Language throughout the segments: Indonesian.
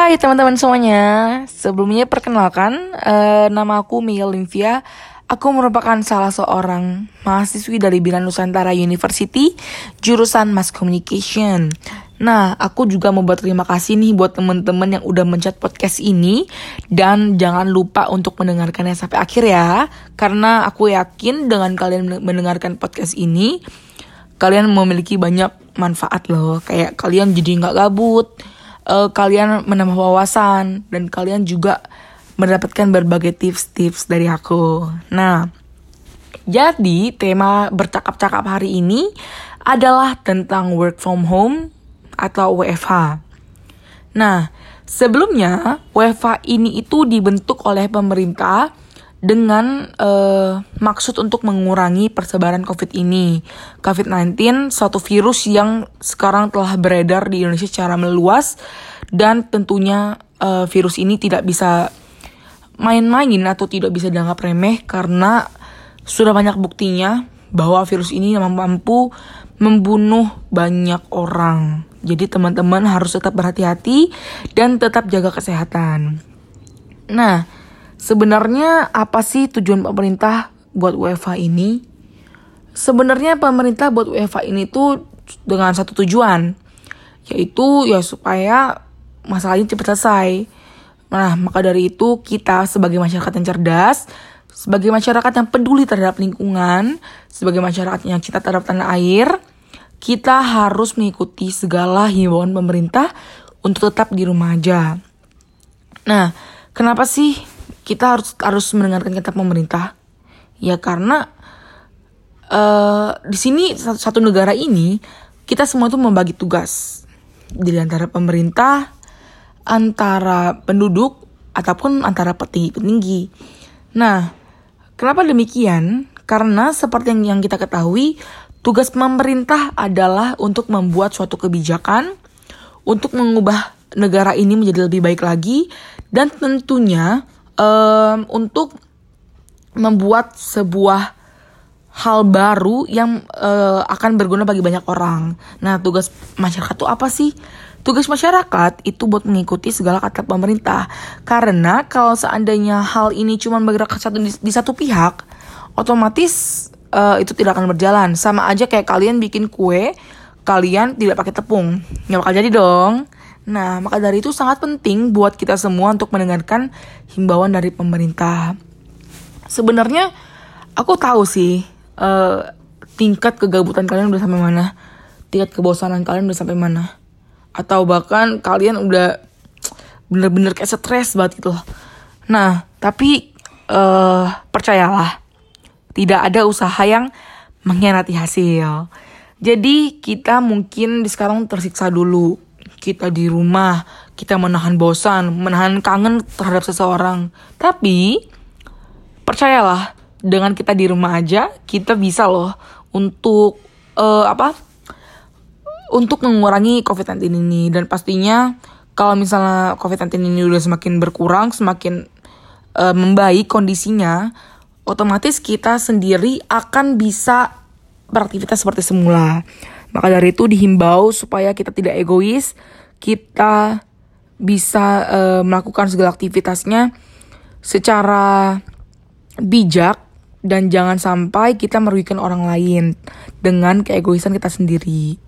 Hai teman-teman semuanya, sebelumnya perkenalkan, uh, nama aku Miguel Linvia. Aku merupakan salah seorang mahasiswi dari Bina Nusantara University, jurusan Mass Communication. Nah, aku juga mau berterima kasih nih buat teman-teman yang udah mencet podcast ini dan jangan lupa untuk mendengarkannya sampai akhir ya, karena aku yakin dengan kalian mendengarkan podcast ini, kalian memiliki banyak manfaat loh, kayak kalian jadi nggak gabut, uh, kalian menambah wawasan dan kalian juga mendapatkan berbagai tips-tips dari aku. Nah, jadi tema bercakap-cakap hari ini adalah tentang work from home atau WFH. Nah, sebelumnya WFH ini itu dibentuk oleh pemerintah dengan uh, maksud untuk mengurangi persebaran COVID ini. COVID-19 suatu virus yang sekarang telah beredar di Indonesia secara meluas dan tentunya uh, virus ini tidak bisa main-main atau tidak bisa dianggap remeh karena sudah banyak buktinya bahwa virus ini mampu membunuh banyak orang. Jadi teman-teman harus tetap berhati-hati dan tetap jaga kesehatan. Nah, Sebenarnya apa sih tujuan pemerintah buat UEFA ini? Sebenarnya pemerintah buat UEFA ini tuh dengan satu tujuan, yaitu ya supaya ini cepat selesai. Nah, maka dari itu kita sebagai masyarakat yang cerdas, sebagai masyarakat yang peduli terhadap lingkungan, sebagai masyarakat yang cinta terhadap tanah air, kita harus mengikuti segala himbauan pemerintah untuk tetap di rumah aja. Nah, kenapa sih kita harus harus mendengarkan kata pemerintah ya karena uh, di sini satu, satu negara ini kita semua itu membagi tugas di antara pemerintah antara penduduk ataupun antara petinggi-petinggi. Nah, kenapa demikian? Karena seperti yang kita ketahui, tugas pemerintah adalah untuk membuat suatu kebijakan untuk mengubah negara ini menjadi lebih baik lagi dan tentunya um, untuk membuat sebuah hal baru yang uh, akan berguna bagi banyak orang. Nah, tugas masyarakat itu apa sih? Tugas masyarakat itu buat mengikuti segala kata pemerintah. Karena kalau seandainya hal ini cuma bergerak satu di, di satu pihak, otomatis uh, itu tidak akan berjalan. Sama aja kayak kalian bikin kue, kalian tidak pakai tepung, nggak bakal jadi dong. Nah, maka dari itu sangat penting buat kita semua untuk mendengarkan himbauan dari pemerintah. Sebenarnya aku tahu sih uh, tingkat kegabutan kalian udah sampai mana, tingkat kebosanan kalian udah sampai mana, atau bahkan kalian udah bener-bener kayak stres banget gitu. Nah, tapi uh, percayalah, tidak ada usaha yang mengkhianati hasil. Jadi kita mungkin di sekarang tersiksa dulu kita di rumah, kita menahan bosan, menahan kangen terhadap seseorang. Tapi percayalah, dengan kita di rumah aja, kita bisa loh untuk uh, apa? Untuk mengurangi COVID-19 ini dan pastinya kalau misalnya COVID-19 ini udah semakin berkurang, semakin uh, membaik kondisinya, otomatis kita sendiri akan bisa beraktivitas seperti semula. Maka dari itu dihimbau supaya kita tidak egois, kita bisa uh, melakukan segala aktivitasnya secara bijak dan jangan sampai kita merugikan orang lain dengan keegoisan kita sendiri.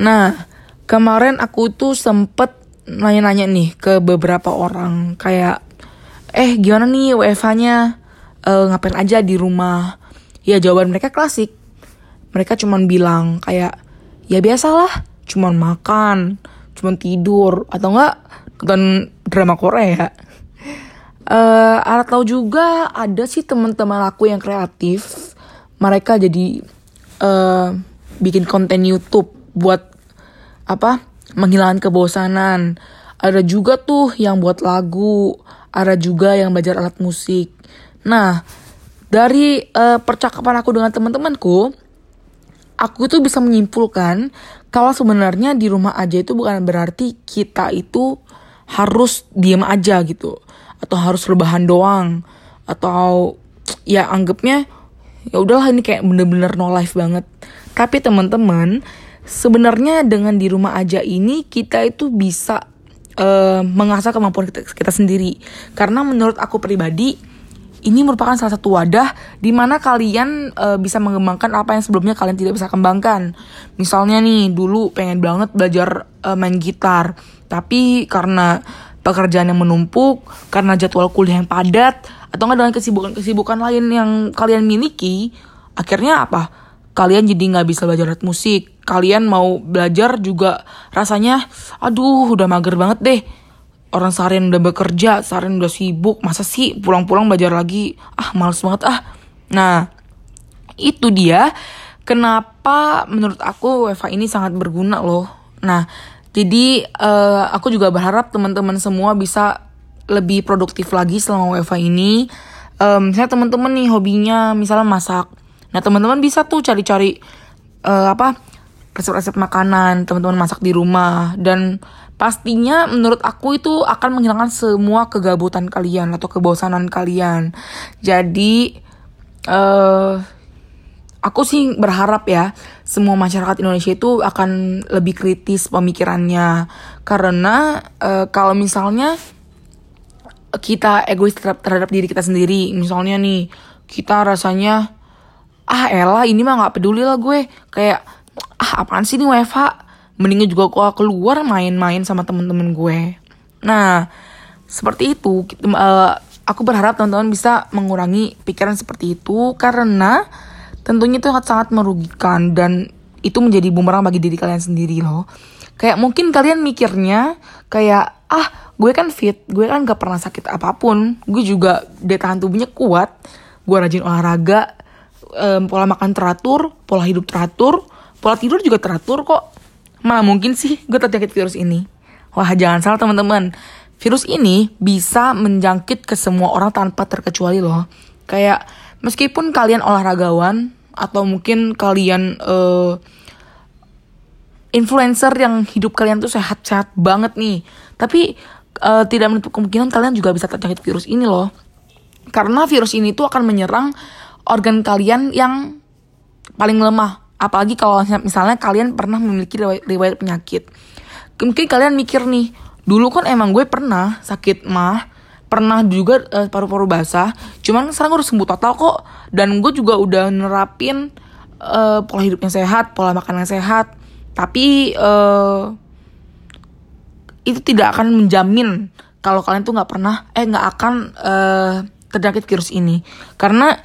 Nah, kemarin aku tuh sempet nanya-nanya nih ke beberapa orang kayak eh gimana nih WFH-nya uh, ngapain aja di rumah? Ya jawaban mereka klasik. Mereka cuman bilang kayak ya biasalah cuman makan cuman tidur atau enggak nonton drama Korea. Uh, atau juga ada sih teman-teman aku yang kreatif. Mereka jadi uh, bikin konten YouTube buat apa menghilangkan kebosanan. Ada juga tuh yang buat lagu ada juga yang belajar alat musik. Nah dari uh, percakapan aku dengan teman-temanku aku tuh bisa menyimpulkan kalau sebenarnya di rumah aja itu bukan berarti kita itu harus diem aja gitu. Atau harus rebahan doang. Atau ya anggapnya ya udahlah ini kayak bener-bener no life banget. Tapi teman-teman sebenarnya dengan di rumah aja ini kita itu bisa uh, mengasah kemampuan kita, kita sendiri. Karena menurut aku pribadi ini merupakan salah satu wadah di mana kalian uh, bisa mengembangkan apa yang sebelumnya kalian tidak bisa kembangkan. Misalnya nih, dulu pengen banget belajar uh, main gitar, tapi karena pekerjaan yang menumpuk, karena jadwal kuliah yang padat, atau enggak dengan kesibukan-kesibukan lain yang kalian miliki, akhirnya apa? Kalian jadi nggak bisa belajar alat musik. Kalian mau belajar juga rasanya, aduh udah mager banget deh orang seharian udah bekerja, seharian udah sibuk, masa sih pulang-pulang belajar lagi? Ah, males banget ah. Nah, itu dia kenapa menurut aku WFA ini sangat berguna loh. Nah, jadi uh, aku juga berharap teman-teman semua bisa lebih produktif lagi selama WFA ini. Um, misalnya teman-teman nih hobinya misalnya masak. Nah, teman-teman bisa tuh cari-cari uh, apa? resep-resep makanan, teman-teman masak di rumah dan pastinya menurut aku itu akan menghilangkan semua kegabutan kalian atau kebosanan kalian. Jadi uh, aku sih berharap ya semua masyarakat Indonesia itu akan lebih kritis pemikirannya. Karena uh, kalau misalnya kita egois terhadap, terhadap diri kita sendiri, misalnya nih kita rasanya ah elah ini mah nggak peduli lah gue. Kayak ah apaan sih ini WFH mendingan juga gua keluar main-main sama temen-temen gue. Nah seperti itu uh, aku berharap teman-teman bisa mengurangi pikiran seperti itu karena tentunya itu sangat merugikan dan itu menjadi bumerang bagi diri kalian sendiri loh. Kayak mungkin kalian mikirnya kayak ah gue kan fit gue kan gak pernah sakit apa pun gue juga daya tahan tubuhnya kuat gue rajin olahraga um, pola makan teratur pola hidup teratur pola tidur juga teratur kok Mana mungkin sih gue terjangkit virus ini? Wah jangan salah teman-teman. Virus ini bisa menjangkit ke semua orang tanpa terkecuali loh. Kayak meskipun kalian olahragawan atau mungkin kalian uh, influencer yang hidup kalian tuh sehat-sehat banget nih. Tapi uh, tidak menutup kemungkinan kalian juga bisa terjangkit virus ini loh. Karena virus ini tuh akan menyerang organ kalian yang paling lemah apalagi kalau misalnya kalian pernah memiliki riwayat, penyakit. Mungkin kalian mikir nih dulu kan emang gue pernah sakit mah pernah juga uh, paru-paru basah. Cuman sekarang gue udah sembuh total kok. Dan gue juga udah nerapin uh, pola hidup yang sehat pola makan yang sehat. Tapi uh, itu tidak akan menjamin kalau kalian tuh nggak pernah eh nggak akan uh, terjangkit virus ini. Karena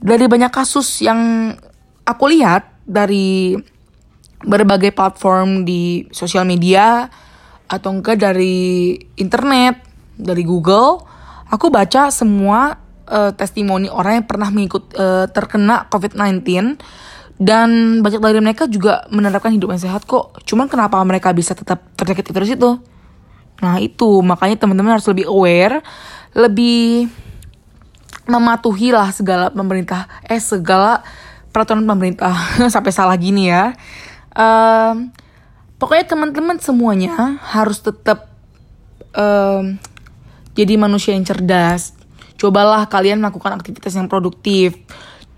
dari banyak kasus yang aku lihat dari berbagai platform di sosial media atau enggak dari internet, dari Google, aku baca semua uh, testimoni orang yang pernah mengikut uh, terkena COVID-19 dan banyak dari mereka juga menerapkan hidup yang sehat kok. Cuman kenapa mereka bisa tetap terjangkit virus itu? Nah itu makanya teman-teman harus lebih aware, lebih mematuhi lah segala pemerintah, eh segala peraturan pemerintah sampai salah gini ya. Um, pokoknya teman-teman semuanya harus tetap um, jadi manusia yang cerdas. Cobalah kalian melakukan aktivitas yang produktif.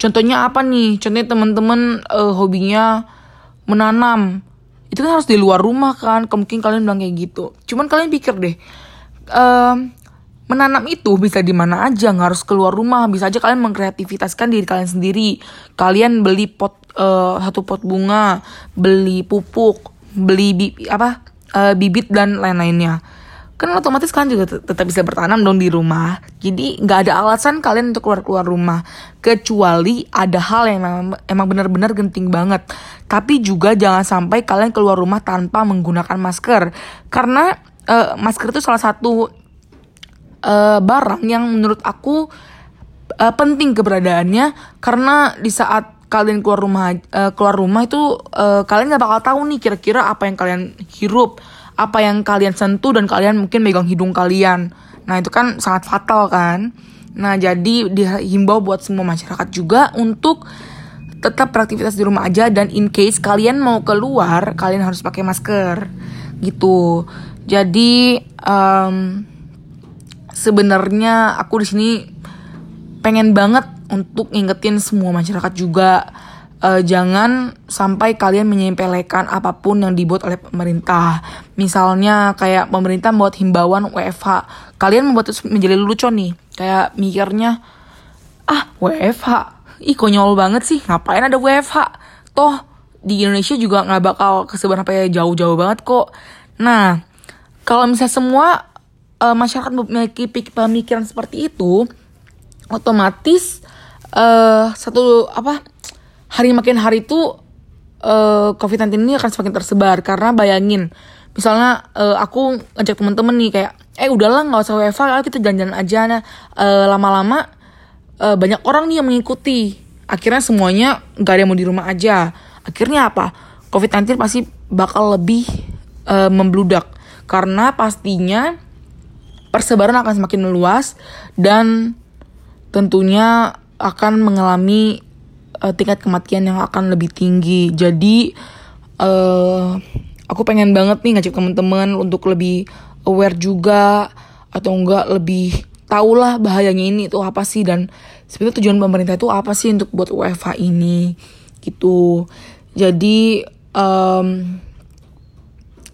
Contohnya apa nih? Contohnya teman-teman uh, hobinya menanam. Itu kan harus di luar rumah kan. Mungkin kalian bilang kayak gitu. Cuman kalian pikir deh. Um, menanam itu bisa di mana aja nggak harus keluar rumah. Bisa aja kalian mengkreativitaskan diri kalian sendiri. Kalian beli pot uh, satu pot bunga beli pupuk beli bi apa uh, bibit dan lain-lainnya. Kan otomatis kalian juga tetap bisa bertanam dong di rumah. Jadi nggak ada alasan kalian untuk keluar keluar rumah. Kecuali ada hal yang emang, emang benar-benar genting banget. Tapi juga jangan sampai kalian keluar rumah tanpa menggunakan masker. Karena uh, masker itu salah satu uh, barang yang menurut aku uh, penting keberadaannya. Karena di saat kalian keluar rumah uh, keluar rumah itu uh, kalian nggak bakal tahu nih kira-kira apa yang kalian hirup apa yang kalian sentuh dan kalian mungkin megang hidung kalian. Nah itu kan sangat fatal kan? Nah jadi dihimbau buat semua masyarakat juga untuk tetap beraktivitas di rumah aja. Dan in case kalian mau keluar kalian harus pakai masker. Gitu. Jadi um, sebenarnya aku di sini pengen banget untuk ngingetin semua masyarakat juga uh, jangan sampai kalian menyempelekan apa pun yang dibuat oleh pemerintah. Misalnya kayak pemerintah membuat himbauan WFH, kalian membuat itu menjadi lucu nih. Kayak mikirnya, ah WFH, ih konyol banget sih, ngapain ada WFH? Toh di Indonesia juga nggak bakal kesebar sampai jauh-jauh banget kok. Nah, kalau misalnya semua uh, masyarakat memiliki pemikiran seperti itu, otomatis uh, satu apa hari makin hari tuh uh, COVID-19 ini akan semakin tersebar. Karena bayangin misalnya uh, aku ngajak temen-temen nih kayak eh udahlah nggak usah WFH kita jalan-jalan aja. Nah lama-lama uh, banyak orang nih yang mengikuti. Akhirnya semuanya nggak ada yang mau di rumah aja. Akhirnya apa? COVID-19 pasti bakal lebih uh, membludak. Karena pastinya persebaran akan semakin meluas dan tentunya akan mengalami uh, tingkat kematian yang akan lebih tinggi. Jadi uh, aku pengen banget nih ngajak teman-teman untuk lebih aware juga atau enggak lebih tahulah bahayanya ini itu apa sih dan sebenarnya tujuan pemerintah itu apa sih untuk buat WFH ini gitu. Jadi um,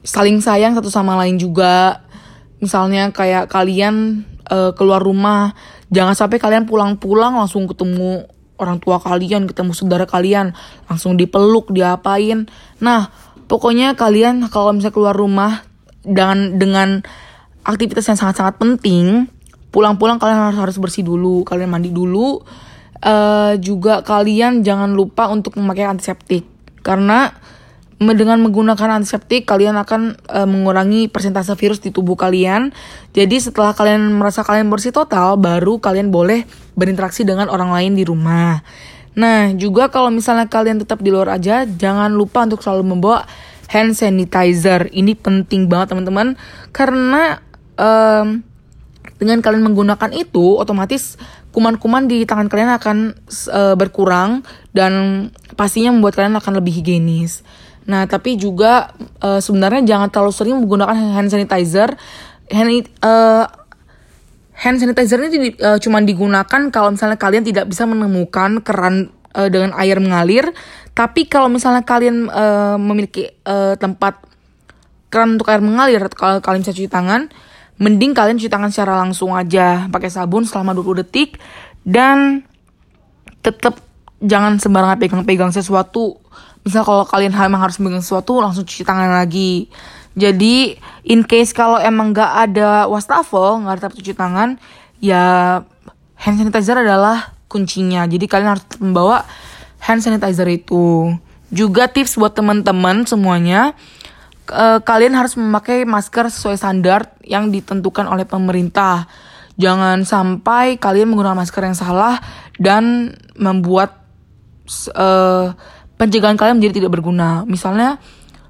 saling sayang satu sama lain juga. Misalnya kayak kalian uh, keluar rumah, jangan sampai kalian pulang-pulang langsung ketemu orang tua kalian, ketemu saudara kalian, langsung dipeluk, diapain. Nah, pokoknya kalian kalau misalnya keluar rumah dengan dengan aktivitas yang sangat-sangat penting, pulang-pulang kalian harus harus bersih dulu, kalian mandi dulu. Uh, juga kalian jangan lupa untuk memakai antiseptik karena dengan menggunakan antiseptik kalian akan uh, mengurangi persentase virus di tubuh kalian. Jadi setelah kalian merasa kalian bersih total, baru kalian boleh berinteraksi dengan orang lain di rumah. Nah, juga kalau misalnya kalian tetap di luar aja, jangan lupa untuk selalu membawa hand sanitizer. Ini penting banget teman-teman karena um, dengan kalian menggunakan itu, otomatis kuman-kuman di tangan kalian akan uh, berkurang dan pastinya membuat kalian akan lebih higienis. Nah, tapi juga uh, sebenarnya jangan terlalu sering menggunakan hand sanitizer. Hand uh, hand sanitizer ini uh, cuma digunakan kalau misalnya kalian tidak bisa menemukan keran uh, dengan air mengalir. Tapi kalau misalnya kalian uh, memiliki uh, tempat keran untuk air mengalir, kalau kalian bisa cuci tangan, mending kalian cuci tangan secara langsung aja pakai sabun selama 20 detik dan tetap jangan sembarangan pegang-pegang sesuatu. Misal kalau kalian memang harus megang sesuatu langsung cuci tangan lagi. Jadi in case kalau emang nggak ada wastafel nggak ada cuci tangan ya hand sanitizer adalah kuncinya. Jadi kalian harus membawa hand sanitizer itu. Juga tips buat teman-teman semuanya uh, kalian harus memakai masker sesuai standar yang ditentukan oleh pemerintah. Jangan sampai kalian menggunakan masker yang salah dan membuat uh, pencegahan kalian menjadi tidak berguna. Misalnya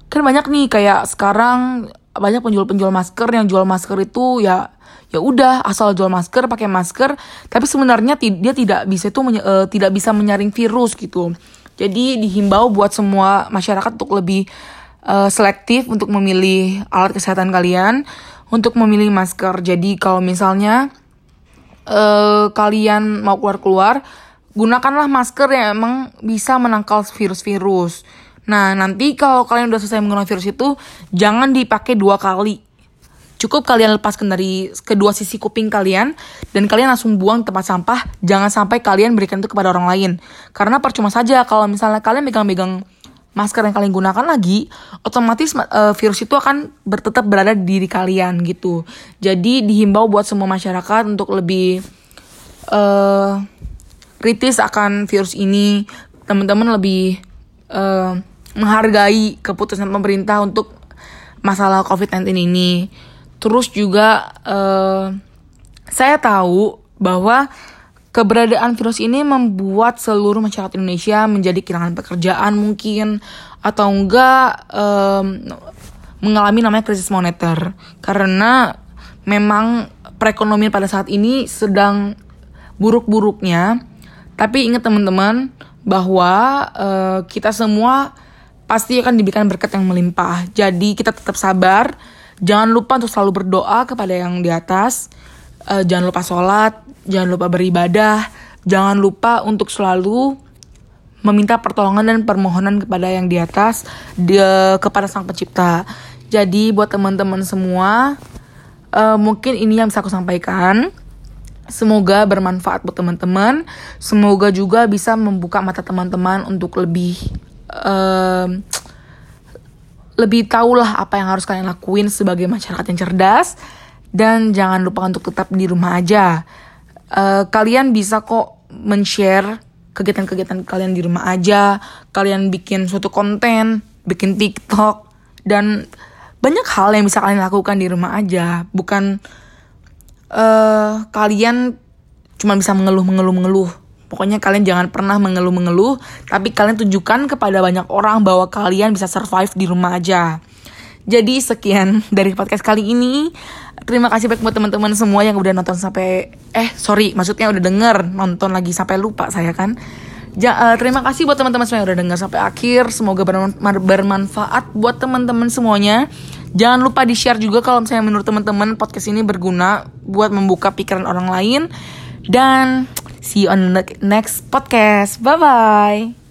kan banyak nih kayak sekarang banyak penjual-penjual masker yang jual masker itu ya ya udah asal jual masker pakai masker tapi sebenarnya dia tidak bisa itu uh, tidak bisa menyaring virus gitu. Jadi dihimbau buat semua masyarakat untuk lebih uh, selektif untuk memilih alat kesehatan kalian untuk memilih masker. Jadi kalau misalnya uh, kalian mau keluar-keluar gunakanlah masker yang emang bisa menangkal virus-virus. Nah, nanti kalau kalian udah selesai menggunakan virus itu, jangan dipakai dua kali. Cukup kalian lepaskan dari kedua sisi kuping kalian dan kalian langsung buang tempat sampah. Jangan sampai kalian berikan itu kepada orang lain. Karena percuma saja kalau misalnya kalian megang-megang masker yang kalian gunakan lagi, otomatis uh, virus itu akan tetap berada di diri kalian gitu. Jadi dihimbau buat semua masyarakat untuk lebih uh, kritis akan virus ini, teman-teman lebih uh, menghargai keputusan pemerintah untuk masalah COVID-19 ini. Terus juga uh, saya tahu bahwa keberadaan virus ini membuat seluruh masyarakat Indonesia menjadi kehilangan pekerjaan mungkin atau enggak um, mengalami namanya krisis moneter. Karena memang perekonomian pada saat ini sedang buruk-buruknya tapi ingat teman-teman bahwa uh, kita semua pasti akan diberikan berkat yang melimpah. Jadi kita tetap sabar. Jangan lupa untuk selalu berdoa kepada yang di atas. Uh, jangan lupa sholat. Jangan lupa beribadah. Jangan lupa untuk selalu meminta pertolongan dan permohonan kepada yang di atas de, kepada sang pencipta. Jadi buat teman-teman semua uh, mungkin ini yang bisa aku sampaikan. Semoga bermanfaat buat teman-teman. Semoga juga bisa membuka mata teman-teman untuk lebih uh, lebih tahulah apa yang harus kalian lakuin sebagai masyarakat yang cerdas dan jangan lupa untuk tetap di rumah aja. Uh, kalian bisa kok men-share kegiatan-kegiatan kalian di rumah aja, kalian bikin suatu konten, bikin TikTok dan banyak hal yang bisa kalian lakukan di rumah aja, bukan uh, kalian cuma bisa mengeluh mengeluh mengeluh. Pokoknya kalian jangan pernah mengeluh-mengeluh, tapi kalian tunjukkan kepada banyak orang bahwa kalian bisa survive di rumah aja. Jadi sekian dari podcast kali ini. Terima kasih banyak buat teman-teman semua yang udah nonton sampai eh sorry maksudnya udah denger nonton lagi sampai lupa saya kan. Ja, uh, terima kasih buat teman-teman semua yang udah denger sampai akhir. Semoga bermanfaat buat teman-teman semuanya. Jangan lupa di-share juga kalau misalnya menurut teman-teman podcast ini berguna buat membuka pikiran orang lain. Dan see you on the next podcast. Bye bye.